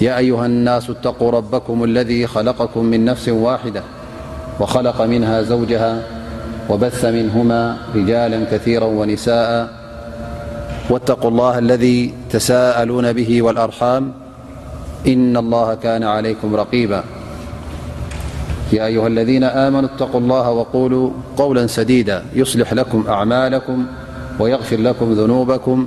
أيها الناس اتقوا ربكم الذي خلقكم من نفس واحدة وخلق منها زوجها وبث منهما رجالا كثيرا ونساءا واتقوا الله الذي تسالون به والأرحام إن الله كان عليكم رقيبا يا أيها الذين آمنوا اتقو الله وقولو قولا سديدا يصلح لكم أعمالكم ويغفر لكم ذنوبكم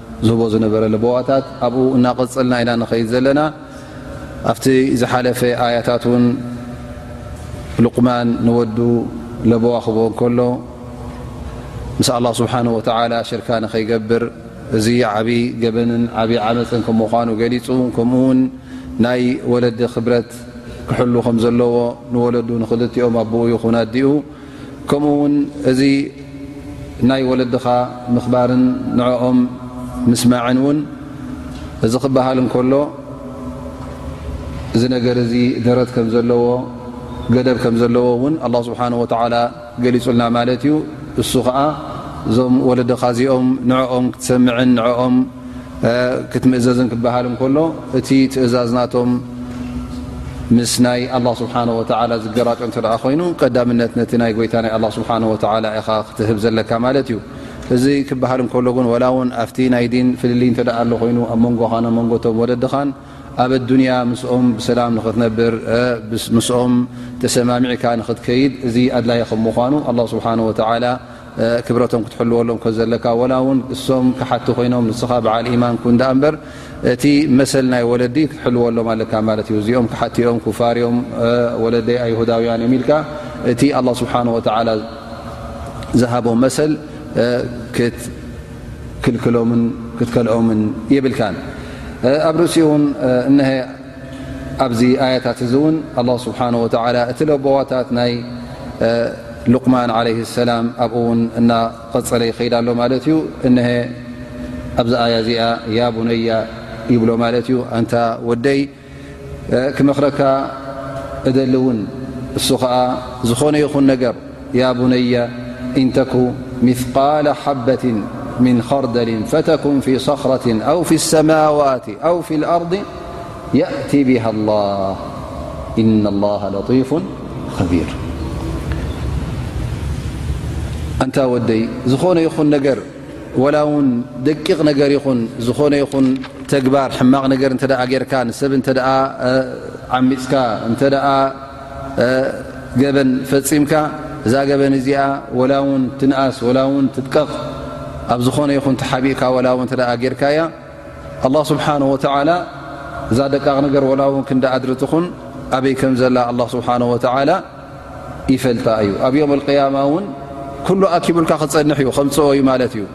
ዝህቦ ዝነበረ ለበዋታት ኣብኡ እናቐፅልና ኢና ንኸይድ ዘለና ኣብቲ ዝሓለፈ ኣያታት ውን ሉቅማን ንወዱ ለበዋ ክቦ ከሎ ምስ ኣላ ስብሓን ወተላ ሽርካ ንኸይገብር እዚ ዓብዪ ገበንን ዓብዪ ዓመፅን ከም ምኳኑ ገሊፁ ከምኡ ውን ናይ ወለዲ ክብረት ክሕሉ ከም ዘለዎ ንወለዱ ንክልቲኦም ኣቦኡ ይኹን ኣዲኡ ከምኡ ውን እዚ ናይ ወለድኻ ምኽባርን ንዕኦም ምስማዕን እውን እዚ ክበሃል እንከሎ እዚ ነገር እዚ ደረት ከም ዘለዎ ገደብ ከም ዘለዎ እውን ኣላ ስብሓን ወተዓላ ገሊጹልና ማለት እዩ እሱ ከዓ እዞም ወለድኻ እዚኦም ንዕኦም ክትሰምዕን ንኦም ክትምእዘዝን ክበሃል እንከሎ እቲ ትእዛዝ ናቶም ምስ ናይ ኣላ ስብሓን ወተላ ዝገራጮ እንተ ደኣ ኮይኑ ቀዳምነት ነቲ ናይ ጎይታ ናይ ኣላ ስብሓን ወተላ ኢኻ ክትህብ ዘለካ ማለት እዩ እዚ ክበሃል እንከሎ ግን ወላ እውን ኣብቲ ናይ ዲን ፍልልይ እንተ ደኣ ኣሎ ኮይኑ ኣብ መንጎኻን ኣብ መንጎቶም ወለድኻን ኣብ ኣዱንያ ምስኦም ብሰላም ንኽትነብር ምስኦም ተሰማሚዕካ ንኽትከይድ እዚ ኣድላይ ከም ምኳኑ ኣላ ስብሓን ወተላ ክብረቶም ክትሕልወሎም ከዘለካ ወላ ውን እሶም ክሓቲ ኮይኖም ንስኻ በዓል ኢማን ኩን ዳኣ እምበር እቲ መሰል ናይ ወለዲ ክትሕልወሎም ኣለካ ማለት እዩ እዚኦም ክሓቲኦም ኩፋርዮም ወለደይ ኣይሁዳውያን እዮም ኢልካ እቲ ኣላ ስብሓን ወተላ ዝሃቦም መሰል ክትክልክሎምን ክትከልኦምን የብልካን ኣብ ርእሲኡ ውን እሀ ኣብዚ ኣያታት እዚ እውን ኣላ ስብሓን ወተላ እቲ ለቦዋታት ናይ ሉቅማን ዓለ ሰላም ኣብኡ ውን እናቐፀለ ይኸይዳ ኣሎ ማለት እዩ እነሀ ኣብዚ ኣያ እዚኣ ያ ቡነያ ይብሎ ማለት እዩ ኣንታ ወደይ ክመክረካ እደሊ እውን እሱ ከዓ ዝኾነ ይኹን ነገር ያ ቡነየ ኢንተኩ ምፍቃለ ሓበት ምን ኸርደል ፈተኩን ፊ ሰኽረት ኣው ፊ ሰማዋት ኣው ፊ ኣርض የእቲ ብሃ ላህ እና ላሃ ለጢፉ ኸቢር ኣንታ ወደይ ዝኾነ ይኹን ነገር ወላ ውን ደቂቕ ነገር ይኹን ዝኾነ ይኹን ተግባር ሕማቕ ነገር እተ ጌርካ ንሰብ እተ ዓሚፅካ እተ ገበን ፈፂምካ እዛ ገበን እዚኣ ወላ ውን ትንኣስ ወላ ውን ትጥቀቕ ኣብ ዝኾነ ይኹን ተሓቢእካ ወላ ውን ተ ጌርካ እያ ኣላ ስብሓን ወተላ እዛ ደቃቕ ነገር ወላ ውን ክንዲ ኣድሪ ትኹን ኣበይ ከም ዘላ ኣላ ስብሓን ወተላ ይፈልጣ እዩ ኣብ ዮም ልቅያማ እውን ኩሉ ኣኪብልካ ክፀንሕ እዩ ከምፅኦ እዩ ማለት እዩ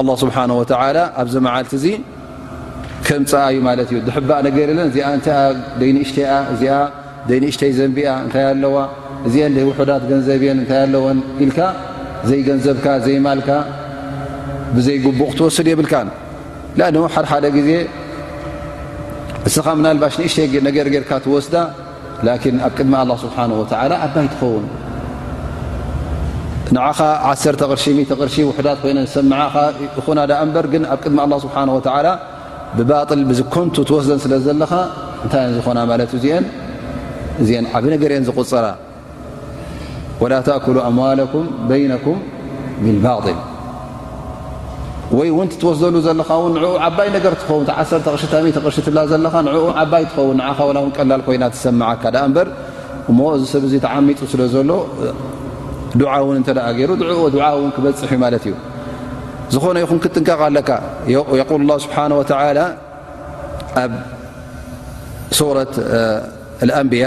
ኣላ ስብሓን ወተዓላ ኣብዚ መዓልቲ እዚ ከምፅኣ እዩ ማለት እዩ ድሕባእ ነገር የለን እዚኣ እንተ ደይንእሽተይኣ እዚኣ ደይንእሽተይ ዘንቢኣ እንታይ ኣለዋ እዚአን ደይውሑዳት ገንዘብ እየን እንታይ ኣለወን ኢልካ ዘይገንዘብካ ዘይማልካ ብዘይግቡእ ክትወስድ የብልካን ላኣን ሓደሓደ ግዜ እስኻ ምናልባሽ ንእሽተይ ነገር ጌርካ ትወስዳ ላኪን ኣብ ቅድሚ ኣላ ስብሓን ወተላ ኣባይ ትኸውን ንዓኻ ዓሰርተ ቅርሺ ሚተ ቅርሺ ውሕዳት ኮይነ ዝሰምዓኻ ይኹና ዳኣ እምበር ግን ኣብ ቅድሚ ኣላ ስብሓን ወተላ ብባጥል ብዝኮንቱ ትወስደን ስለ ዘለኻ እንታይ እየን ዝኾና ማለት እዚአን እዚአን ዓብ ነገር እየን ዝቁፀራ ወላ ተእኩሉ ኣምዋለኩም በይነኩም ብልባል ወይ እውን ትወስደሉ ዘለኻ ውን ንኡ ዓባይ ነገር ትኸውን ዓ ቅሽታ ቅርሺ ትብላ ዘለኻ ን ዓባይ ትኸውን ንኻ ላ ውን ቀላል ኮይና ትሰምዓካ ዳኣ እምበር እሞ እዚ ሰብ ዚ ተዓሚፁ ስለ ዘሎ ዱዓ እውን እተ ገይሩ ዓ ውን ክበፅሕ እዩ ማለት እዩ ዝኾነ ይኹን ክጥንቀቕ ኣለካ የል ላ ስብሓን ወተላ ኣብ ሱረት ኣንብያ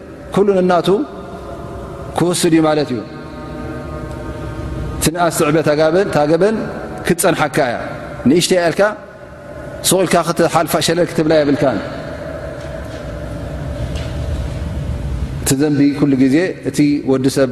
ኩሉ ነናቱ ክወስድ እዩ ማለት እዩ ትንኣስ ትዕበ ታገበን ክትፀንሓካ እያ ንእሽተ ያልካ ሱቕ ኢልካ ክትሓልፋ ሸለል ክትብላ የብልካ እቲ ዘንቢ ኩሉ ግዜ እቲ ወዲ ሰብ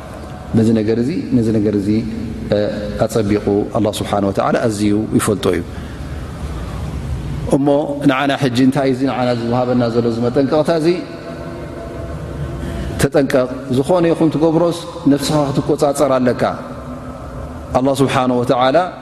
ነዚ ነገር እዚ ነዚ ነገር እዚ ኣጸቢቑ ኣላ ስብሓን ወተዓላ ኣዝዩ ይፈልጦ እዩ እሞ ንዓና ሕጂ እንታይ እዚ ንዓና ዝውሃበና ዘሎ ዚ መጠንቀቕታ እዚ ተጠንቀቕ ዝኾነ ይኹን ትገብሮስ ነፍስኻ ክትቆጻጸር ኣለካ ኣላ ስብሓን ወተዓላ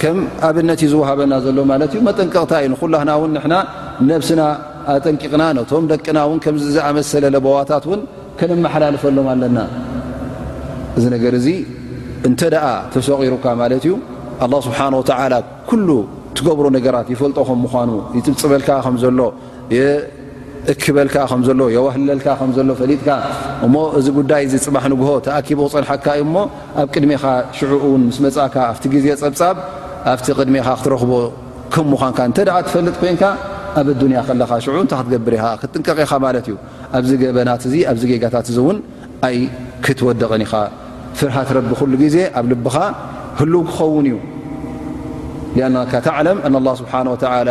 ከም ኣብነት እዩ ዝወሃበና ዘሎ ማለት እዩ መጠንቀቕታ እዩ ንኩላና ውን ንና ነብስና ኣጠንቂቕና ነቶም ደቅና ውን ከምዚ ዝኣመሰለ ለበዋታት ውን ከነመሓላልፈሎም ኣለና እዚ ነገር እዚ እንተ ደኣ ተሰቂሩካ ማለት እዩ ኣላ ስብሓን ወተላ ኩሉ ትገብሮ ነገራት ይፈልጦ ከም ምኳኑ ይፅብፅበልካ ከም ዘሎ የእክበልካ ከም ዘሎ የዋህለልካ ከም ዘሎ ፈሊጥካ እሞ እዚ ጉዳይ እዚ ፅባሕ ንግሆ ተኣኪቦ ክፀንሓካ እዩ እሞ ኣብ ቅድሜኻ ሽዑ እውን ምስ መፃእካ ኣብቲ ግዜ ፀብፃብ ኣብቲ ቅድሜኻ ክትረኽቦ ከም ምዃንካ እንተ ትፈልጥ ኮይንካ ኣብ ኣዱንያ ከለኻ ሽዑ እንታይ ክትገብር ኢኻ ክትጥንቀቕ ኢኻ ማለት እዩ ኣብዚ ገበናት እዚ ኣብዚ ጌጋታት እዚ እውን ኣይ ክትወደቕን ኢኻ ፍርሃት ረቢ ኩሉ ግዜ ኣብ ልብኻ ህልው ክኸውን እዩ ኣካ ተዕለም ኣላ ስብሓን ወተላ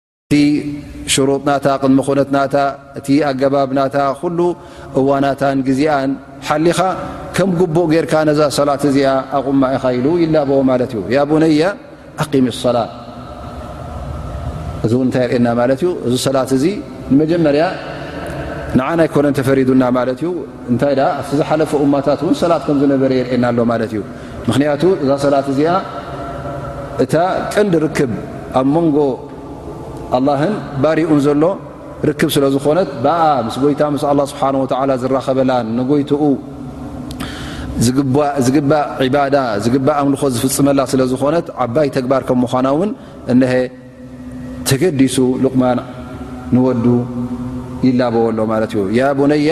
እቲ ሽሩጥ ናታ ቅድሚ ኩነት ናታ እቲ ኣገባብ ናታ ኩሉ እዋናታን ግዜኣን ሓሊኻ ከም ግቡእ ጌርካ ነዛ ሰላት እዚኣ ኣቑማ ኢኻ ኢሉ ይላበዎ ማለት እዩ ያ ቡነያ ኣቂሚ ሰላ እዚ እውን እንታይ የርእየና ማለት እዩ እዚ ሰላት እዚ ንመጀመርያ ንዓና ኣይኮነን ተፈሪዱና ማለት እዩ እንታይ ኣ ዝሓለፉ እማታት እውን ሰላት ከም ዝነበረ የርእየና ኣሎ ማለት እዩ ምክንያቱ እዛ ሰላት እዚኣ እታ ቀንዲ ርክብ ኣብ መንጎ ኣላህን ባሪኡን ዘሎ ርክብ ስለ ዝኾነት ብኣ ምስ ጎይታ ምስ ኣላ ስብሓን ወተላ ዝራኸበላን ንጎይትኡ ዝግባእ ዕባዳ ዝግባእ ኣምልኾ ዝፍፅመላ ስለ ዝኾነት ዓባይ ተግባር ከም ምዃና እውን እነሀ ተገዲሱ ልቕማን ንወዱ ይላበወ ኣሎ ማለት እዩ ያ ቡነያ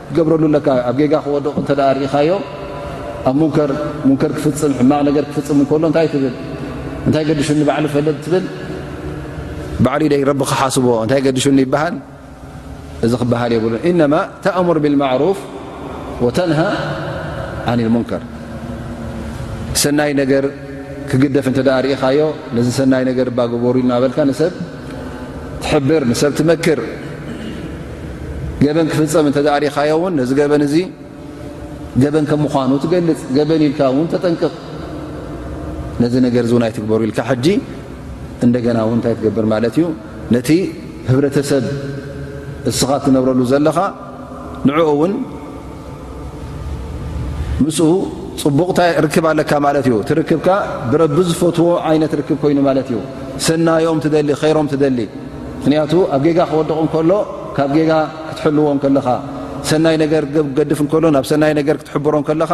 ክትገብረሉ ኣለካ ኣብ ጌጋ ክወድቕ እንተ ርኢኻዮ ኣብ ሙንከር ሙንከር ክፍፅም ሕማቕ ነገር ክፍፅም እንከሎ እንታይ ትብል እንታይ ገድሹኒ ባዕሉ ፈለጥ ትብል ባዕሉ ደይ ረቢ ክሓስቦ እንታይ ገድሹኒ ይበሃል እዚ ክበሃል የብሉ ኢነማ ተእሙር ብልማዕሩፍ ወተንሃ ዓን ልሙንከር ሰናይ ነገር ክግደፍ እንተ ርኢኻዮ ነዚ ሰናይ ነገር ባግበሩ ኢልናበልካ ንሰብ ትሕብር ንሰብ ትመክር ገበን ክፍፀም እተ ሪኻዮ ውን ነዚ ገበን እዚ ገበን ከም ምኳኑ ትገልፅ ገበን ኢልካ ውን ተጠንቅቕ ነዚ ነገር ውን ኣይትግበሩ ኢልካ ሕጂ እንደገና ውን እንታይ ትገብር ማለት እዩ ነቲ ህብረተሰብ እስኻ ትነብረሉ ዘለኻ ንዕኡ እውን ምስ ፅቡቕ ርክብ ኣለካ ማለት እዩ ትርክብካ ብረቢ ዝፈትዎ ዓይነት ርክብ ኮይኑ ማለት እዩ ሰናዮም ትደሊ ከይሮም ትደሊ ምክንያቱ ኣብ ጌጋ ክወድቕ እንከሎ ካብ ጌጋ ክትሕልዎ ከለኻ ሰናይ ነገር ገድፍ እከሎ ናብ ሰናይ ነገር ክትሕብሮ ከለኻ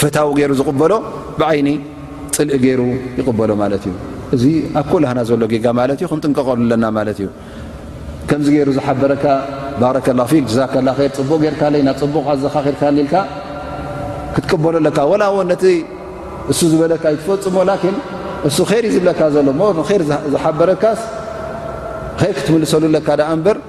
ፈታዊ ገይሩ ዝቕበሎ ብዓይኒ ፅልኢ ገይሩ ይቕበሎ ማለት እዩ እዚ ኣብ ኮላህና ዘሎ ጌጋ ማለት እዩ ክንጥንቀቀሉ ኣለና ማለት እዩ ከምዚ ገይሩ ዝሓበረካ ባረከላ ፊ ዛከላ ር ፅቡቕ ጌርካለይ ናብ ፅቡቕ ኣዘኻ ርካ ልልካ ክትቅበሎ ኣለካ ወላ ውን ነቲ እሱ ዝበለካ ይትፈፅሞ ላኪን እሱ ር እዩ ዝብለካ ዘሎ ር ዝሓበረካስ ር ክትምልሰሉ ኣለካ ዳኣ እንበር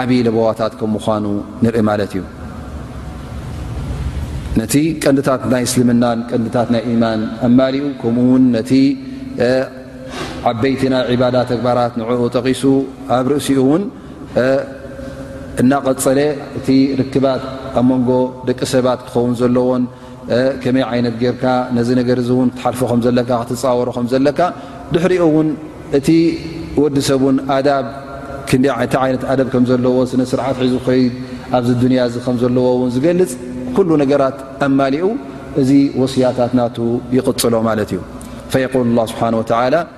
ዓብዪ ለበዋታት ከም ምዃኑ ንርኢ ማለት እዩ። ነቲ ቀንድታት ናይ እስልምናን ቀንድታት ናይ ኢማን ኣማሊኡ ከምኡ ውን ነቲ ዓበይቲ ናይ ዕባዳ ተግባራት ንዕኡ ጠቒሱ ኣብ ርእሲኡ እውን እናቐፀለ እቲ ርክባት ኣብ መንጎ ደቂ ሰባት ክኸውን ዘለዎን ከመይ ዓይነት ጌርካ ነዚ ነገር እዚ እውን ክትሓልፎ ከም ዘለካ ክትፃወሮ ከም ዘለካ ድሕሪኡ እውን እቲ ወዲ ሰብ እውን ኣዳብ ክንደ ቲ ዓይነት ኣደብ ከም ዘለዎ ስነ ስርዓት ሒዙ ከይድ ኣብዚ ዱንያ እዚ ከም ዘለዎ እውን ዝገልፅ ኩሉ ነገራት ኣማሊኡ እዚ ወስያታት ናቱ ይቕፅሎ ማለት እዩ ፈየቁል ላ ስብሓን ወተላ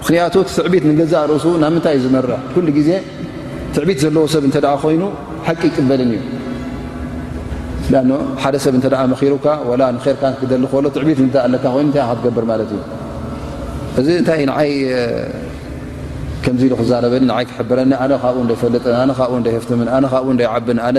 ምክንያቱ እቲ ትዕቢት ንገዛእ ርእሱ ናብ ምንታይ እዩ ዝመርሕ ኩሉ ግዜ ትዕቢት ዘለዎ ሰብ እንተ ኮይኑ ሓቂ ይቅበልን እዩ ኣ ሓደ ሰብ እተ መኪሩካ ላ ንርካ ክትደሊ ከሎ ትዕቢት እ ኣለካ ኮይኑ ንታይ ክትገብር ማለት እዩ እዚ እንታይ ንዓይ ከምዚ ኢሉ ክዛረበኒ ንይ ክሕብረኒ ኣነ ካብኡ እደይፈልጥን ኣነ ካብኡ እደይህፍትምን ኣነ ካብኡ እደይዓብን ኣነ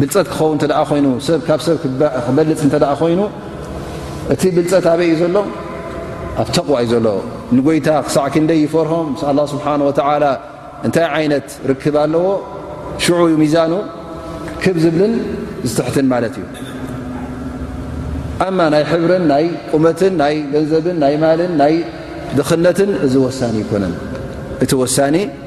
ብልፀት ክኸውን እተ ኮይኑ ሰብ ካብ ሰብ ክበልፅ እተ ኮይኑ እቲ ብልፀት ኣበይ እዩ ዘሎ ኣብ ተቕዋ እዩ ዘሎ ንጎይታ ክሳዕ ክንደይ ይፈርሆም ምስ ኣላ ስብሓን ወተላ እንታይ ዓይነት ርክብ ኣለዎ ሽዑ ዩ ሚዛኑ ክብ ዝብልን ዝትሕትን ማለት እዩ ኣማ ናይ ሕብርን ናይ ቁመትን ናይ ገንዘብን ናይ ማልን ናይ ድኽነትን እዚ ወሳኒ ይኮነን እቲ ወሳኒ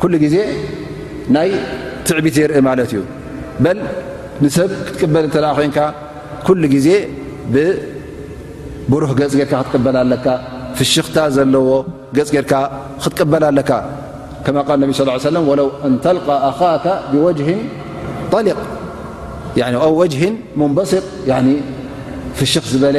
ኩሉ ግዜ ናይ ትዕቢት የርኢ ማለት እዩ በል ንሰብ ክትቅበል እተ ኮንካ ኩሉ ግዜ ብብሩህ ገፅ ጌርካ ክትቅበል ኣለካ ፍሽኽታ ዘለዎ ገፅ ጌርካ ክትቅበል ኣለካ ከማ ቃል ነቢ ስ ሰለ ወለው ኣንተልቃ ኣኻካ ብወጅህን ጠሊቅ ወጅህን ሙንበስጥ ፍሽኽ ዝበለ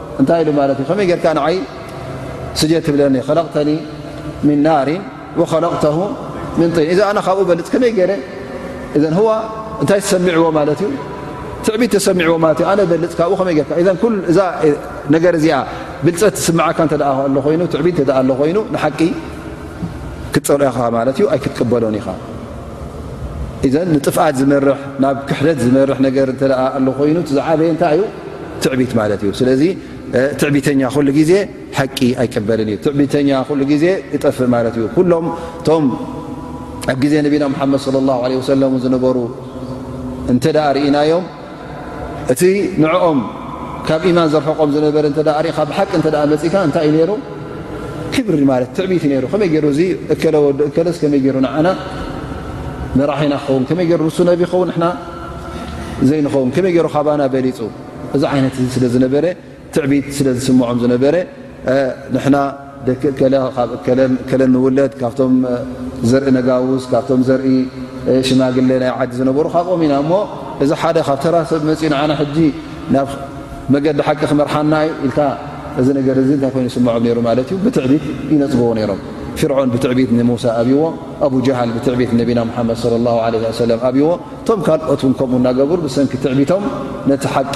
እንታይ ኢሉ ማለት እዩ ከመይ ጌርካ ንዓይ ስጀ ትብለኒ ከለቕተኒ ምን ናርን ወኸለቕተሁ ምን ጢን እዛ ኣነ ካብኡ በልፅ ከመይ ገይረ እዘን ህዋ እንታይ ተሰሚዕዎ ማለት እዩ ትዕቢት ተሰሚዕዎ ማለት እዩ ኣነ በልፅ ካብኡ ከመይ ጌርካ እዘን ኩል እዛ ነገር እዚኣ ብልፀት ትስምዓካ እንተ ኣሎ ኮይኑ ትዕቢት እተ ኣሎ ኮይኑ ንሓቂ ክትፀልኦ ኢኻ ማለት እዩ ኣይክትቅበሎን ኢኻ ኢዘን ንጥፍኣት ዝመርሕ ናብ ክሕደት ዝመርሕ ነገር እተ ኣሎ ኮይኑ ዝዓበየ እንታይ እዩ ትዕቢት ማለት እዩ ስለዚ ትዕቢተኛ ኩሉ ግዜ ሓቂ ኣይቀበልን እዩ ትዕቢተኛ ኩሉ ግዜ ይጠፍእ ማለት እዩ ኩሎም እቶም ኣብ ግዜ ነቢና ሓመድ ለ ላ ለ ወሰለም ዝነበሩ እንተ ርእናዮም እቲ ንዕኦም ካብ ኢማን ዘርሕቆም ዝነበረ እንተ ኣሪእኻ ብሓቂ እንተ መጺእካ እንታይ እዩ ነይሩ ክብሪ ማለት ትዕቢት ነይሩ ከመይ ገይሩ እዚ እከለ ወዲ እከለስ ከመይ ገይሩ ንዓና መራሒና ክኸውን ከመይ ገይሩ ንሱ ነቢ ይኸውን ንሕና ዘይንኸውን ከመይ ገይሩ ካባና በሊጹ እዚ ዓይነት እዚ ስለ ዝነበረ ትዕቢት ስለ ዝስምዖም ዝነበረ ንሕና ደቂ እከለ ካብ እከለ እከለ ንውለድ ካብቶም ዘርኢ ነጋውስ ካብቶም ዘርኢ ሽማግለ ናይ ዓዲ ዝነበሩ ካብኦም ኢና እሞ እዚ ሓደ ካብ ተራ ሰብ መፅኡ ንዓና ሕጂ ናብ መገዲ ሓቂ ክመርሓና እዩ ኢልካ እዚ ነገር እዚ እንታይ ኮይኑ ይስምዖም ነይሩ ማለት እዩ ብትዕቢት ይነፅግዎ ነይሮም ፍርዖን ብትዕቢት ንሙሳ ኣብዎ ኣቡ ጃሃል ብትዕቢት ነቢና ሙሓመድ ለ ላ ለ ወሰለም ኣብዎ እቶም ካልኦት እውን ከምኡ እናገብሩ ብሰንኪ ትዕቢቶም ነቲ ሓቂ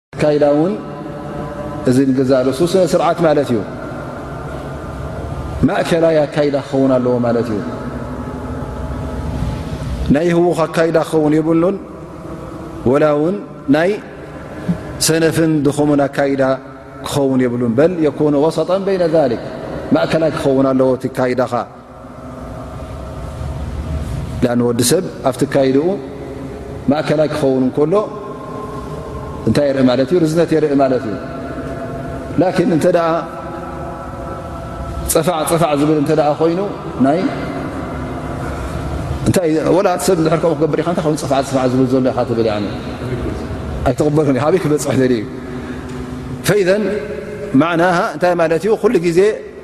ካይዳ ውን እዚ ገዛእ ርእሱ ስነ ስርዓት ማለት እዩ ማእከላይ ኣካይዳ ክኸውን ኣለዎ ማለት እዩ ናይ ህዉኽ ኣካይዳ ክኸውን የብሉን ወላ ውን ናይ ሰነፍን ድኹምን ኣካይዳ ክኸውን የብሉን በል የኮኑ ወሰጠን በይነ ሊክ ማእከላይ ክኸውን ኣለዎ ቲ ካይዳኻ ወዲ ሰብ ኣብቲ ካይድኡ ማእከላይ ክኸውን ከሎ እንታይ የርኢ ማለት እዩ ርዝነት የርኢ ማለት እዩ ላኪን እንተ ፀፋዕ ፀፋዕ ዝብል እተ ኮይኑ ወላ ቲ ሰብ ድር ከምኡ ክገብር ታይ ይ ፀፋዕ ፀፋዕ ዝብል ዘሎ ኢካ ትብል ኣይተቕበሉ ሃበይ ክበፅሕ ደልዩ ፈኢዘ ማዕና እንታይ ማለት እዩ ኩሉ ግዜ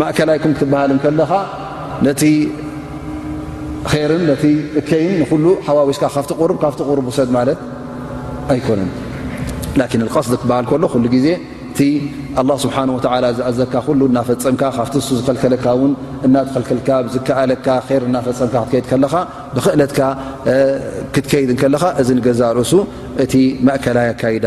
ማእከላይኩም ክትበሃል እንከለኻ ነቲ ኼርን ነቲ እከይን ንኹሉ ሓዋዊስካ ካብቲ ቁርብ ካብቲ ቁርብ ውሰድ ማለት ኣይኮነን ላኪን ኣልቀስዲ ክበሃል ከሎ ኩሉ ግዜ እቲ ኣላ ስብሓን ወተላ ዝኣዘካ ኩሉ እናፈፀምካ ካብቲ ንሱ ዝኸልከለካ እውን እናተኸልከልካ ዝከኣለካ ር እናፈፀምካ ክትከይድ ከለኻ ብክእለትካ ክትከይድ ከለኻ እዚ ንገዛ ርእሱ እቲ ማእከላይ ኣካይዳ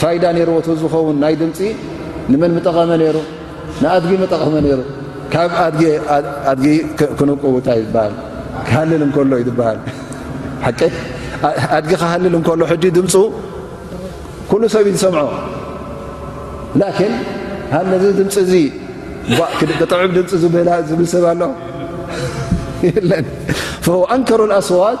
ፋይዳ ነይርዎ ተዝኸውን ናይ ድምፂ ንመን ምጠቐመ ነይሩ ንኣድጊ ምጠቐመ ነይሩ ካብ ኣድጊ ክንቁውታ ይበሃል ክሃልል እንከሎ እዩ ዝበሃል ሓቂ ኣድጊ ክሃልል እንከሎ ሕጂ ድምፁ ኩሉ ሰብ እዩ ዝሰምዖ ላኪን ሃነዚ ድምፂ እዚ ክጥዕብ ድምፂ ዝብል ሰብ ኣሎ የለን ኣንከሩ ኣስዋት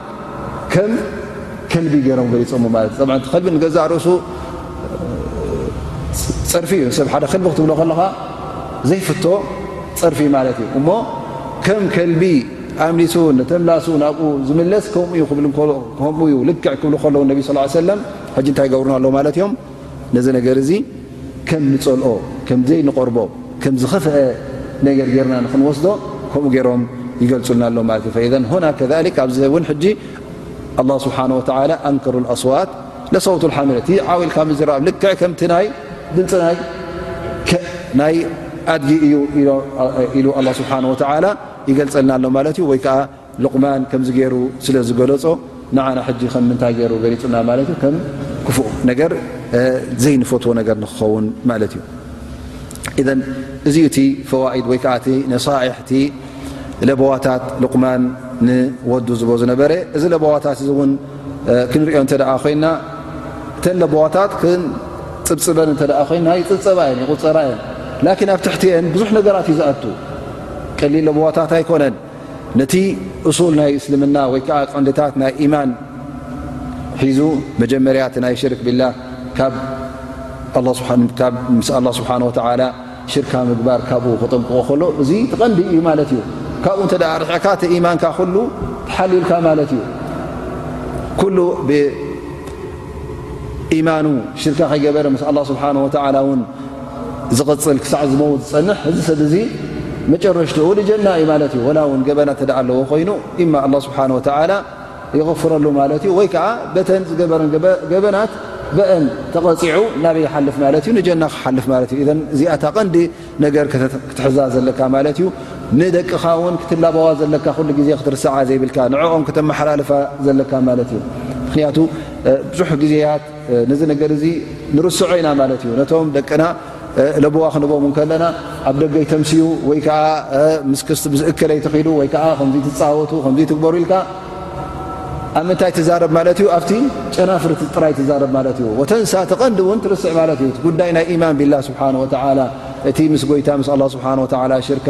ከም ከልቢ ገይሮም ገሊፆሞ ማለት እዩ ጠብዓ ከልቢ ንገዛእ ርእሱ ፀርፊ እዩ ሰብ ሓደ ከልቢ ክትብሎ ከለኻ ዘይፍቶ ፀርፊ ማለት እዩ እሞ ከም ከልቢ ኣምሊሱ ንተምላሱ ናብኡ ዝምለስ ከምኡ ዩ ክብል ከምኡ ዩ ልክዕ ክብሉ ከለዉ ነቢ ስ ሰለም ሕጂ እንታይ ይገብሩና ኣለዉ ማለት እዮም ነዚ ነገር እዚ ከም ንጸልኦ፣ ከም ዘይንቐርቦ፣ ከም ዝኸፍአ ነገር ጌርና ንክንወስዶ ከምኡ ገይሮም ይገልጹልና ኣሎም ማለት እዩ። ፈኢዘን ሁና ከዛሊክ ኣብዚ እውን ሕጂ ኣላ ስብሓን ወተዓላ ኣንክሩ ኣስዋት ለሰውቱ ልሓሚር እቲ ዓው ኢልካ ምዝራብ ልክዕ ከምቲ ናይ ድምፂ ናይ ኣድጊ እዩ ኢሉ ኣላ ስብሓን ወተዓላ ይገልጸልና ኣሎ ማለት እዩ ወይ ከዓ ሉቅማን ከምዚ ገይሩ ስለ ዝገለጾ ንዓና ሕጂ ከም ምንታይ ገይሩ ገሊጹና ማለት እዩ ከም ክፉእ ነገር ዘይንፈትዎ ነገር ንክኸውን ማለት እዩ እዘን እዚ እቲ ፈዋኢድ ወይ ከዓእቲ ነሳሒሕቲ ለበዋታት ሉቕማን ንወዱ ዝቦ ዝነበረ እዚ ለበዋታት እዚ እውን ክንሪኦ እንተ ደኣ ኮይና እተን ለበዋታት ክንፅብፅበን እተ ኮይና ይፅፀባ እየን ይቁፀራ እየን ላኪን ኣብ ትሕቲ እየን ብዙሕ ነገራት እዩ ዝኣቱ ቀሊል ለበዋታት ኣይኮነን ነቲ እሱል ናይ እስልምና ወይ ከዓ ቀንድታት ናይ ኢማን ሒዙ መጀመርያ ናይ ሽርክ ቢላ ምስ ኣላ ስብሓን ወተላ ሽርካ ምግባር ካብኡ ክጠንቅቆ ከሎ እዚ ትቐንዲ እዩ ማለት እዩ ካብኡ እተ ኣርሕዕካ እቲ ኢማንካ ኩሉ ተሓሊልካ ማለት እዩ ኩሉ ብኢማኑ ሽርካ ከይገበረ ምስ ኣላ ስብሓን ወተላ ውን ዝቕጽል ክሳዕ ዝመውት ዝጸንሕ እዚ ሰብ እዚ መጨረሽትኡ ንጀና እዩ ማለት እዩ ወላ ውን ገበና እተ ኣለዎ ኮይኑ እማ ኣላ ስብሓን ወተዓላ ይቕፍረሉ ማለት እዩ ወይ ከዓ በተን ዝገበረን ገበናት በአን ተቐፂዑ ናበይ ይሓልፍ ማለት እዩ ንጀና ክሓልፍ ማለት እዩ እዚኣታ ቐንዲ ነገር ክትሕዛ ዘለካ ማለት እዩ ንደቅኻ ውን ክትላበዋ ዘለካ ኩሉ ግዜ ክትርስዓ ዘይብልካ ንዕኦም ክተመሓላልፋ ዘለካ ማለት እዩ ምክንያቱ ብዙሕ ግዜያት ነዚ ነገር እዚ ንርስዖ ኢና ማለት እዩ ነቶም ደቅና ለቦዋ ክንቦም ከለና ኣብ ደገይ ተምስዩ ወይ ከዓ ምስክስቲ ብዝእከለይ ትኺዱ ወይ ከዓ ከምዙ ትፃወቱ ከምዙ ትግበሩ ኢልካ ኣብ ምንታይ ትዛረብ ማለት እዩ ኣብቲ ጨናፍር ጥራይ ትዛረብ ማለት እዩ ወተንሳ ተቐንዲ እውን ትርስዕ ማለት እዩ ጉዳይ ናይ ኢማን ቢላ ስብሓን ወተላ እቲ ምስ ጎይታ ምስ ኣላ ስብሓን ወተላ ሽርካ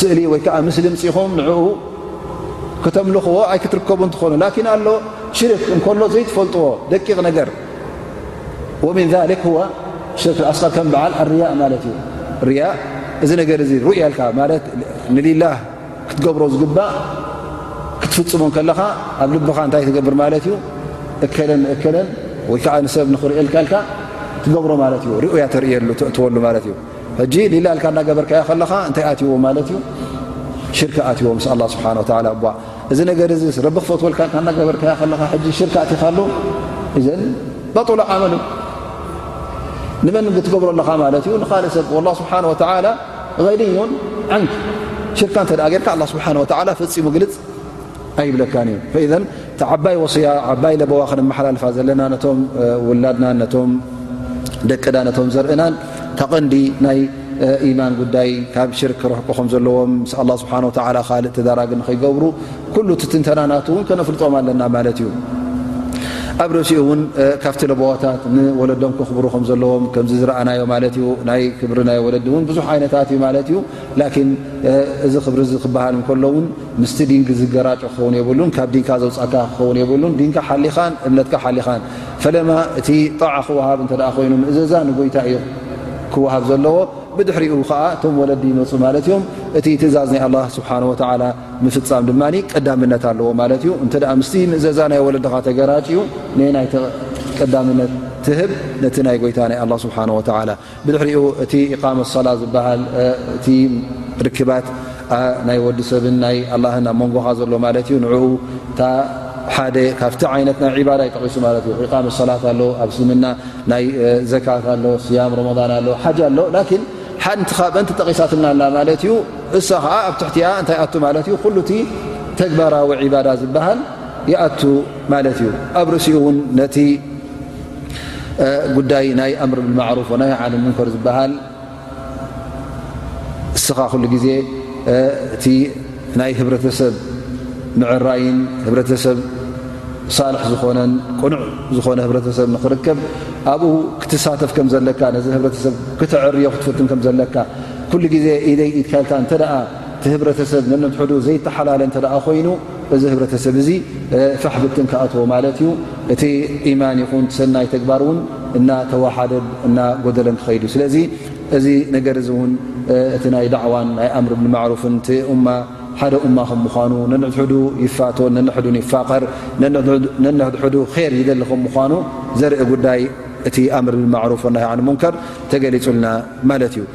ስእሊ ወይ ከዓ ምስሊ ምፅኹም ንኡ ክተምልኽዎ ኣይክትርከቡ እንትኾኑ ላኪን ኣሎ ሽርክ እንከሎ ዘይትፈልጥዎ ደቂቕ ነገር ወምን ሊክ ዋ ሽርክ ኣስር ከም በዓል ኣርያ ማለት እዩ ርያ እዚ ነገር እዚ ሩእያ ልካ ማለት ንሊላ ክትገብሮ ዝግባእ ክትፍፅሙ ከለኻ ኣብ ልብኻ እንታይ ትገብር ማለት እዩ እከለን ንእከለን ወይ ከዓ ንሰብ ንኽርእልካ ኢልካ ትገብሮ ማለት እዩ ርኡያ ተርእየሉ ተእትወሉ ማለት እዩ ሕጂ ሊላ ኢልካ እናገበርካዮ ከለኻ እንታይ ኣትዎ ማለት እዩ ሽርክ ኣትዎ ምስ ኣላ ስብሓን ወላ እባ እዚ ነገር እዚ ረቢ ክፈትወልካ ኢልካ እናገበርካዮ ከለኻ ሕጂ ሽርክ ኣትኻሉ እዘን ባጡላ ዓመሉ ንመን ክትገብሮ ኣለኻ ማለት እዩ ንካልእ ሰብ ላ ስብሓን ወተላ ሊዩን ዓንክ ሽርካ እንተ ጌርካ ኣላ ስብሓን ወላ ፈፂሙ ግልፅ ኣይብለካን እዩ ፈኢዘን እቲ ዓባይ ወስያ ዓባይ ለበዋ ክንመሓላልፋ ዘለና ነቶም ውላድናን ነቶም ደቅዳ ነቶም ዘርእናን እታ ቐንዲ ናይ ኢማን ጉዳይ ካብ ሽርክ ክረሕቁ ከም ዘለዎም ምስ ኣላ ስብሓን ወተዓላ ካልእ ተዳራጊ ንኸይገብሩ ኩሉ እቲ ትንተና ናት እውን ከነፍልጦም ኣለና ማለት እዩ ኣብ ርእሲኡ እውን ካብቲ ለበዋታት ንወለዶም ከኽብሩ ከም ዘለዎም ከምዚ ዝረኣናዮ ማለት እዩ ናይ ክብሪ ናይ ወለዲ እውን ብዙሕ ዓይነታት እዩ ማለት እዩ ላኪን እዚ ክብሪ እዚ ክበሃል እንከሎ እውን ምስቲ ዲንግ ዝገራጮ ክኸውን የብሉን ካብ ዲንካ ዘውፃካ ክኸውን የብሉን ዲንካ ሓሊኻን እምነትካ ሓሊኻን ፈለማ እቲ ጣዓ ክወሃብ እንተ ኮይኑ ምእዘዛ ንጎይታ እዩ ክወሃብ ዘለዎ ብድሕሪኡ ከዓ እቶም ወለዲ ይመፁ ማለት እዮም እቲ ትእዛዝ ናይ ኣላ ስብሓን ወተዓላ ምፍፃም ድማ ቀዳምነት ኣለዎ ማለት እዩ እንተ ምስቲ ምእዘዛ ናይ ወለድኻ ተገራጭ እዩ ናይ ናይ ቀዳምነት ትህብ ነቲ ናይ ጎይታ ናይ ኣላ ስብሓን ወተዓላ ብድሕሪኡ እቲ ኢቃመ ሶላ ዝበሃል እቲ ርክባት ናይ ወዲ ሰብን ናይ ኣላህን ኣብ መንጎኻ ዘሎ ማለት እዩ ንኡ እታ ሓደ ካብቲ ዓይነት ናይ ባዳ ዩ ጠቂሱ ማለት እዩ ኢቃመ ሶላት ኣሎ ኣብ እስልምና ናይ ዘካት ኣሎ ስያም ሮሞዳን ኣሎ ሓጅ ኣሎ ላኪን ሓንቲ ካብእንቲ ጠቂሳትና ኣላ ማለት እዩ እሳ ከዓ ኣብ ትሕቲኣ እንታይ ኣቱ ማለት እዩ ኩሉ እቲ ተግባራዊ ባዳ ዝበሃል ይኣቱ ማለት እዩ ኣብ ርእሲኡ እውን ነቲ ጉዳይ ናይ ኣምር ብማዕሩፍ ናይ ዓን ሙንከር ዝበሃል እስኻ ኩሉ ግዜ እቲ ናይ ህብረተሰብ ምዕራይን ህብረተሰብ ሳልሕ ዝኾነን ቅኑዕ ዝኾነ ህብረተሰብ ንኽርከብ ኣብኡ ክትሳተፍ ከም ዘለካ ነዚ ህብረተሰብ ክተዕርዮ ክትፍትን ከም ዘለካ ኩሉ ግዜ ኢደይ ኢትካልካ እንተ እቲ ህብረተሰብ ነንድሕዱ ዘይተሓላለ እንተ ኮይኑ እዚ ህብረተሰብ እዚ ፋሕ ብትን ክኣትዎ ማለት እዩ እቲ ኢማን ይኹን ሰናይ ተግባር እውን እናተዋሓደን እና ጎደለን ክኸይዱ ስለዚ እዚ ነገር እዚ እውን እቲ ናይ ዳዕዋን ናይ ኣምር ብ ማዕሩፍን እቲ እማ ሓደ እማ ከም ምኳኑ ነንሕድሕዱ ይፋቶን ነንሕዱን ይፋቐር ነንሕድሕዱ ር ይደሊ ከም ምኳኑ ዘርኢ ጉዳይ እቲ ኣምር ብማዕሩፍ ናይ ዓን ሙንከር ተገሊፁልና ማለት እዩ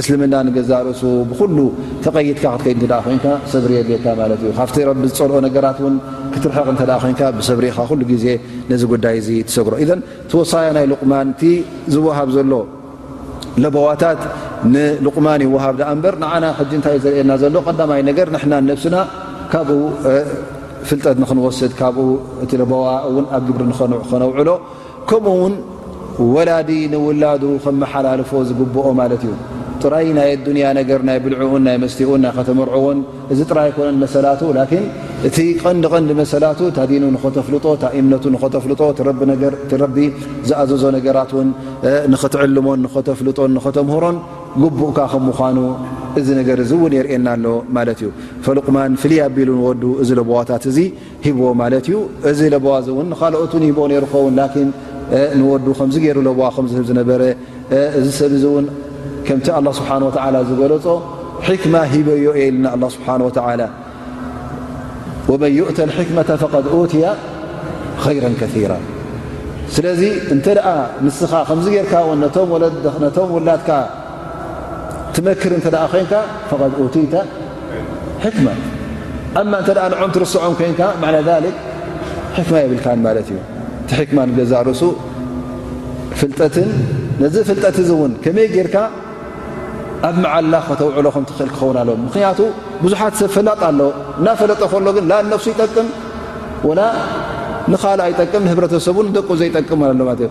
እስልምና ንገዛእ ርእሱ ብኹሉ ተቐይድካ ክትከይድ እንተ ኮንካ ሰብሪ የድልየካ ማለት እዩ ካብቲ ረቢ ዝፀልኦ ነገራት እውን ክትርሕቕ እንተ ኮንካ ብሰብሪ ኢኻ ኩሉ ግዜ ነዚ ጉዳይ እዚ ትሰግሮ ኢዘን ትወሳያ ናይ ሉቕማን እቲ ዝወሃብ ዘሎ ለበዋታት ንሉቕማን ይወሃብ ድኣ እምበር ንዓና ሕጂ እንታይ ዘርእየና ዘሎ ቀዳማይ ነገር ንሕና ነብስና ካብኡ ፍልጠት ንክንወስድ ካብኡ እቲ ለበዋ እውን ኣብ ግብሪ ንኸነውዕሎ ከምኡ ውን ወላዲ ንውላዱ ከመሓላልፎ ዝግብኦ ማለት እዩ ጥራይ ናይ ኣዱንያ ነገር ናይ ብልዕኡን ናይ መስትኡን ናይ ከተመርዕዎን እዚ ጥራይ ኣይኮነን መሰላቱ ላኪን እቲ ቐንዲ ቐንዲ መሰላቱ እታ ዲኑ ንኸተፍልጦ እታ እምነቱ ንኸተፍልጦ ረቢ ዝኣዘዞ ነገራት ውን ንኽትዕልሞን ንኸተፍልጦን ንኸተምህሮን ግቡእካ ከም ምዃኑ እዚ ነገር እዚ እውን የርእየና ኣሎ ማለት እዩ ፈሉቅማን ፍልይ ኣቢሉ ንወዱ እዚ ለቦዋታት እዚ ሂብዎ ማለት እዩ እዚ ለበዋ እዚ እውን ንካልኦት ን ሂቦዎ ነይሩ ኸውን ላኪን ንወዱ ከምዚ ገይሩ ለበዋ ከምዝህብ ዝነበረ እዚ ሰብ እዚ እውን ከምቲ ኣላ ስብሓን ወተላ ዝገለፆ ሕክማ ሂበዮ እየ ኢልና ኣላ ስብሓን ወተላ ወመን ዩእተ ልሕክመተ ፈቐድ ኡትያ ኸይረ ከራ ስለዚ እንተ ንስኻ ከምዚ ጌርካ ውን ነቶም ውላትካ ትመክር እንተ ኮንካ ፈቐድ ኡቲተ ሕክማ ኣማ እንተ ንዕኦም ትርስዖም ኮንካ ማዕና ዛሊክ ሕክማ የብልካን ማለት እዩ እቲ ሕክማ ንገዛእ ርእሱ ፍልጠትን ነዚ ፍልጠት እዚ እውን ከመይ ጌርካ ኣብ መዓላ ከተውዕሎ ከም ትኽእል ክኸውን ኣለዎ ምክንያቱ ብዙሓት ሰብ ፈላጥ ኣሎ እናፈለጠ ከሎ ግን ላ ነፍሱ ይጠቅም ወላ ንኻልእ ኣይጠቅም ንህብረተሰቡን ደቁ ዘይጠቅም ኣሎ ማለት እዩ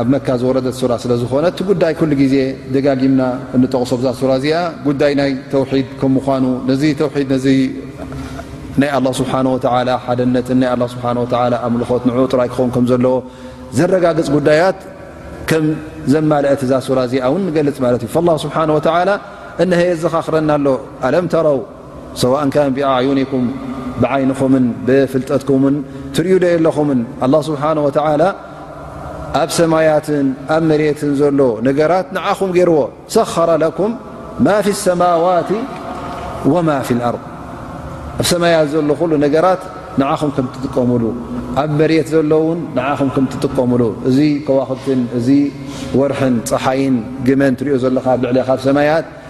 ኣብ መካ ዝወረደት ሱራ ስለ ዝኾነት እቲ ጉዳይ ኩሉ ግዜ ደጋጊምና እንጠቕሶ ብዛ ሱራ እዚኣ ጉዳይ ናይ ተውሒድ ከም ምዃኑ ነዚ ተውሒድ ነዚ ናይ ኣላ ስብሓን ወተዓላ ሓደነትን ናይ ኣላ ስብሓን ወተዓላ ኣምልኾት ንዕኡ ጥራይ ክኸውን ከም ዘለዎ ዘረጋግፅ ጉዳያት ከም ዘማልአት እዛ ሱራ እዚኣ እውን ንገልፅ ማለት እዩ ላ ስብሓን ወተዓላ እነሀ የዘኻኽረና ኣሎ ኣለም ተረው ሰዋእን ካን ብኣዕዩኒኩም ብዓይንኹምን ብፍልጠትኩምን ትርእዩ ዶ የለኹምን ኣላ ስብሓን ወተላ ኣብ ሰማያትን ኣብ መሬትን ዘሎ ነገራት ንዓኹም ገይርዎ ሰኸረ ለኩም ማ ፊ ሰማዋት ወማ ፊ ልኣርض ኣብ ሰማያት ዘሎ ኩሉ ነገራት ንዓኹም ከም ትጥቀምሉ ኣብ መሬት ዘሎ ውን ንዓኹም ከም ትጥቀምሉ እዚ ከዋክብትን እዚ ወርሕን ፀሓይን ግመን ትሪኦ ዘለካ ኣብ ልዕሌካ ብ ሰማያት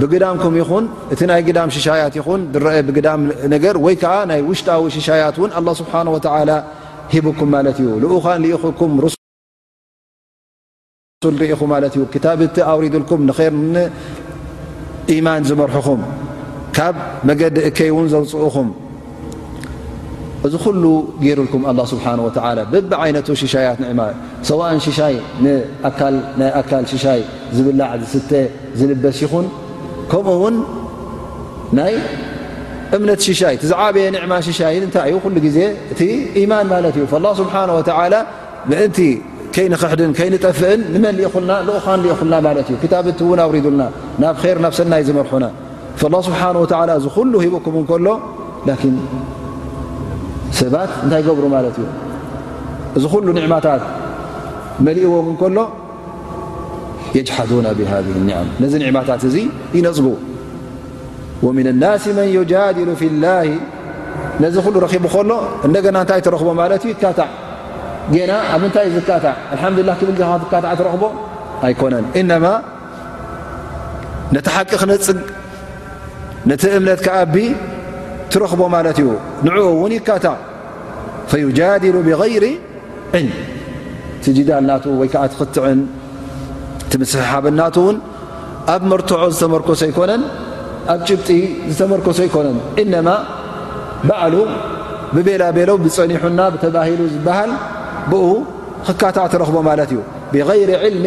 ብግዳምኩም ይኹን እቲ ናይ ግዳም ሽሻያት ይኹን ዝረአ ብግዳም ነገር ወይ ከዓ ናይ ውሽጣዊ ሽሻያት እውን ኣላ ስብሓን ወተዓላ ሂቡኩም ማለት እዩ ልኡኻን ልኢኹኩም ርሱል ርኢኹ ማለት እዩ ክታብቲ ኣውሪድልኩም ንር ንኢማን ዝመርሑኹም ካብ መገዲ እከይ እውን ዘውፅኡኹም እዚ ኩሉ ገይሩልኩም ኣላ ስብሓን ወተላ በብዓይነቱ ሽሻያት ንዕማ ሰዋእን ሽሻይ ንኣካል ናይ ኣካል ሽሻይ ዝብላዕ ዝስተ ዝልበስ ይኹን ከምኡ ውን ናይ እምነት ሽሻይ እቲ ዝዓበየ ንዕማ ሽሻይ እንታይ እዩ ኩሉ ግዜ እቲ ኢማን ማለት እዩ ላ ስብሓን ወተላ ምእንቲ ከይንኽሕድን ከይንጠፍእን ንመን ልኢኹልና ልኡኻን ልኢኹልና ማለት እዩ ክታብቲ እውን ኣውሪዱልና ናብ ር ናብ ሰናይ ዝመርሑና ላ ስብሓን ወተላ እዚ ኩሉ ሂቡኩም እንከሎ ላኪን ሰባት እንታይ ገብሩ ማለት እዩ እዚ ኩሉ ኒዕማታት መሊእዎም እንከሎ የጅሓዱና ብሃ ኒዕም ነዚ ኒዕማታት እዚ ይነፅጉ ወምን ናስ መን ዩጃድሉ ፊ ላ ነዚ ኩሉ ረኪቡ ከሎ እንደገና እንታይ ትረኽቦ ማለት እዩ ይካታዕ ገና ኣብ ምንታይ እዩ ዝካታዕ ኣልሓምዱላ ክብል ትካታዕ ትረኽቦ ኣይኮነን ነቲ ሓቂ ክነፅግ ነቲ እምነት ክኣቢ ትረኽቦ ማለት እዩ ንኡ እውን ይካታ ፈዩጃድሉ ብغይሪ ዕል ትጅዳል ናቱ ወይ ከዓ ትኽትዕን ትምስሕሓብን ናቱ እውን ኣብ መርትዖ ዝተመርኮሰ ኣይኮነን ኣብ ጭብጢ ዝተመርኮሰ ኣይኮነን እነማ ባዕሉ ብቤላ ቤሎ ብፀኒሑና ብተባሂሉ ዝበሃል ብኡ ክካታ ትረኽቦ ማለት እዩ ብغይሪ ዕልሚ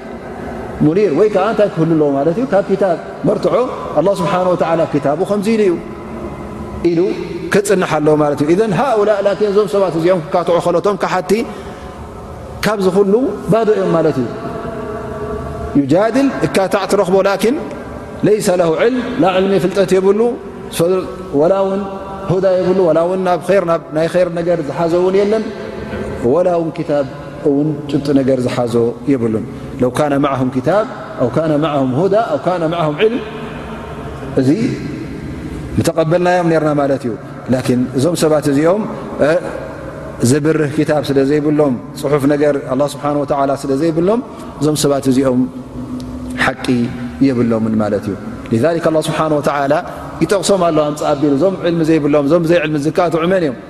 ሙኒር ወይ ከዓ እንታይ ክህሉ ኣለዎ ማለት እዩ ካብ ክታብ መርትዖ ኣላ ስብሓን ወተላ ኣብ ክታቡ ከምዙ ኢሉ እዩ ኢሉ ክፅንሓ ኣለዎ ማለት እዩ እዘን ሃኡላ ላኪን እዞም ሰባት እዚኦም ክካትዑ ከሎቶም ካሓቲ ካብዚ ኩሉ ባዶ እዮም ማለት እዩ ዩጃድል እካታዕ ትረኽቦ ላኪን ለይሰ ለ ዕልም ላ ዕልሚ ፍልጠት የብሉ ወላ ውን ሁዳ የብሉ ላ ውን ናብ ር ናይ ር ነገር ዝሓዘ እውን የለን ወላ ውን ክታብ እውን ጭብጢ ነገር ዝሓዞ የብሉን ለው ካነ ማዓሁም ክታብ ኣው ካነ ማዓሁም ሁዳ ኣው ካነ ማዓሁም ዕልም እዚ ምተቐበልናዮም ነርና ማለት እዩ ላኪን እዞም ሰባት እዚኦም ዘብርህ ክታብ ስለ ዘይብሎም ፅሑፍ ነገር ኣላ ስብሓን ወተዓላ ስለ ዘይብሎም እዞም ሰባት እዚኦም ሓቂ የብሎምን ማለት እዩ ሊዛሊክ ኣላ ስብሓን ወተዓላ ይጠቕሶም ኣሎ ኣምፅኣቢሉ እዞም ዕልሚ ዘይብሎም እዞም ብዘይ ዕልሚ ዝካትዑ መን እዮም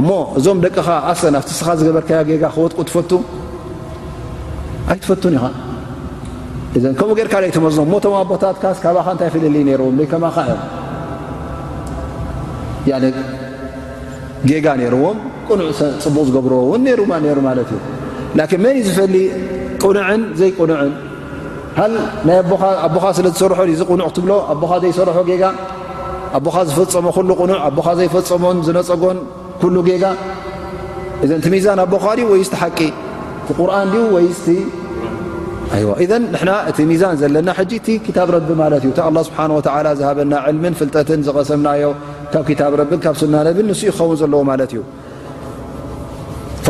እሞ እዞም ደቅኻ ኣሰን ኣብቲ ስኻ ዝገበርካዮ ጌጋ ክወጥቁ ትፈቱ ኣይትፈቱን ኢኻ እዘን ከምኡ ጌርካ ደይ ትመዝኖም ሞቶም ኣቦታትካስ ካባኻ እንታይ ፍልልይ ነይርዎም ደይ ከማኻ እዮም ያነ ጌጋ ነይርዎም ቅኑዕ ፅቡቕ ዝገብርዎ እውን ነይሩ ነይሩ ማለት እዩ ላኪን መን እዩ ዝፈሊ ቁኑዕን ዘይቁኑዕን ሃል ናይ ኣቦኻ ስለ ዝሰርሖ እዚ ቕኑዕ ክትብሎ ኣቦኻ ዘይሰርሖ ጌጋ ኣቦኻ ዝፈፀሞ ኩሉ ቕኑዕ ኣቦኻ ዘይፈፀሞን ዝነፀጎን ኩሉ ጌጋ እዘን ቲ ሚዛን ኣቦኻ ድዩ ወይስ ትሓቂ ቁርን ድዩ ወይስ ይዋ እዘ ንሕና እቲ ሚዛን ዘለና ሕጂ እቲ ክታብ ረቢ ማለት እዩ እታ ኣላ ስብሓን ወተላ ዝሃበና ዕልምን ፍልጠትን ዝቐሰምናዮ ካብ ክታብ ረብን ካብ ሱና ነብን ንስኡ ክኸውን ዘለዎ ማለት እዩ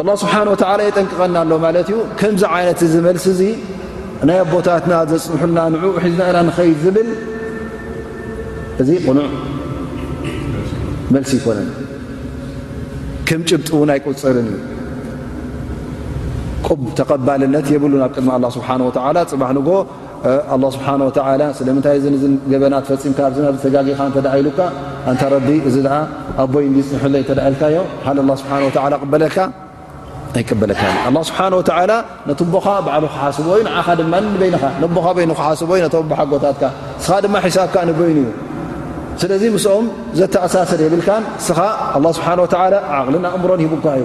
ላ ስብሓን ወተላ የጠንቅቐና ኣሎ ማለት እዩ ከምዚ ዓይነት እዚ መልሲ እዚ ናይ ኣቦታትና ዘፅንሑልና ንኡ ሒዝና ኢና ንኸይድ ዝብል እዚ ቕኑዕ መልሲ ይኮነን ከም ጭብጢ እውን ኣይቁፅርን እዩ ቁብ ተቐባልነት የብሉን ኣብ ቅድሚ ኣላ ስብሓን ወተላ ፅባሕ ንጎ ኣላ ስብሓን ወተላ ስለምንታይ እዚ ን ገበናት ፈፂምካ ኣብዚ ናብ ዝተጋጊኻ እንተ ኢሉካ ኣንታ ረቢ እዚ ድኣ ኣቦይ እንዲፅንሐለይ እተ ኢልካዮ ሓን ላ ስብሓን ወላ ቅበለካ ኣይቀበለካ ኣላ ስብሓን ወተላ ነቲ ቦኻ ባዕሉ ክሓስቦ እዩ ንዓኻ ድማ ንበይንኻ ነቦኻ በይኑ ክሓስቦ እዩ ነተቦሓጎታትካ ንስኻ ድማ ሒሳብካ ንበይኑ እዩ ስለዚ ምስኦም ዘተኣሳስር የብልካን ንስኻ ኣላ ስብሓን ወተላ ዓቕልን ኣእምሮን ሂቡካ እዩ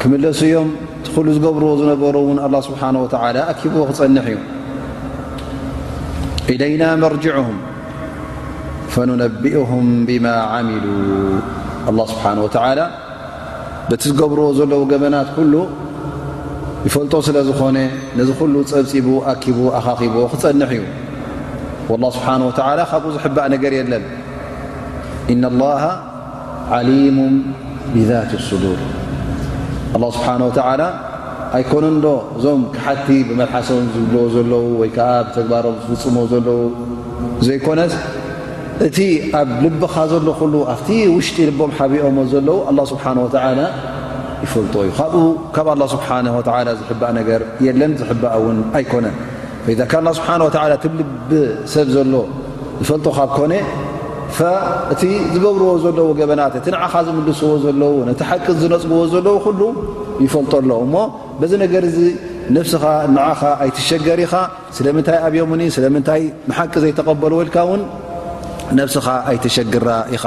ክምለሱ እዮም እቲ ኩሉ ዝገብርዎ ዝነበሩ እውን ኣላ ስብሓን ወተዓላ ኣኪብዎ ክፀንሕ እዩ ኢለይና መርጅዕም ፈኑነቢእም ብማ ዓሚሉ ኣላ ስብሓን ወተዓላ በቲ ዝገብርዎ ዘለዉ ገበናት ኩሉ ይፈልጦ ስለ ዝኾነ ነዚ ኩሉ ፀብፂቡ ኣኪቡ ኣኻኺብዎ ክፀንሕ እዩ ላ ስብሓን ወተዓላ ካብኡ ዝሕባእ ነገር የለን ዓሊሙ ብዛት ሱዱር ኣላ ስብሓን ወተዓላ ኣይኮነንዶ እዞም ክሓቲ ብመልሓሶም ዝብልዎ ዘለዉ ወይ ከዓ ብተግባሮም ዝፍፅምዎ ዘለዉ ዘይኮነስ እቲ ኣብ ልብኻ ዘሎ ኩሉ ኣብቲ ውሽጢ ልቦም ሓቢኦሞ ዘለዉ ኣላ ስብሓን ወተዓላ ይፈልጦ እዩ ካብኡ ካብ ኣላ ስብሓን ወተዓላ ዝሕባእ ነገር የለን ዝሕባእ እውን ኣይኮነን ፈኢዛ ካና ስብሓን ወተላ እቲ ልቢ ሰብ ዘሎ ዝፈልጦ ካብ ኮነ እቲ ዝገብርዎ ዘለዎ ገበናት እቲ ንዓኻ ዝምልስዎ ዘለዉ ነቲ ሓቂ ዝነፅግዎ ዘለዉ ኩሉ ይፈልጦ ኣሎ እሞ በዚ ነገር እዚ ነፍስኻ ንዓኻ ኣይትሸገር ኢኻ ስለምንታይ ኣብዮምኒ ስለምንታይ ንሓቂ ዘይተቐበልዎ ኢልካ እውን ነብስኻ ኣይተሸግራ ኢኻ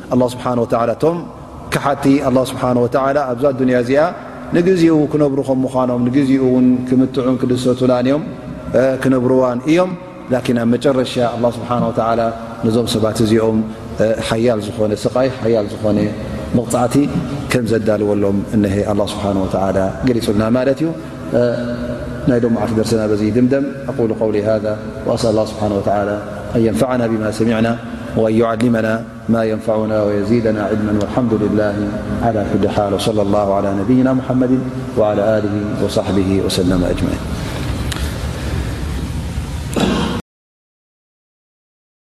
ኣላ ስብሓን ወተላ እቶም ካሓቲ ኣላ ስብሓን ወተላ ኣብዛ ኣዱንያ እዚኣ ንግዜኡ ክነብሩ ከም ምዃኖም ንግዜኡ እውን ክምትዑን ክድሰቱላን እዮም ክነብርዋን እዮም ላኪን ኣብ መጨረሻ ኣላ ስብሓን ወተላ ነዞም ሰባት እዚኦም ሓያል ዝኾነ ስቓይ ሓያል ዝኾነ መቕፃዕቲ ከም ዘዳልወሎም እነሀ ኣላ ስብሓን ወተላ ገሊፁልና ማለት እዩ نل معك درسنا بزي دمدم أقول قولي هذا وأسأل الله سبحانه وتعالى أن ينفعنا بما سمعنا وأن يعلمنا ما ينفعنا ويزيدنا علما والحمد لله على كل حال وصلى الله على نبينا محمد وعلى له وصحبه وسلم أجمعين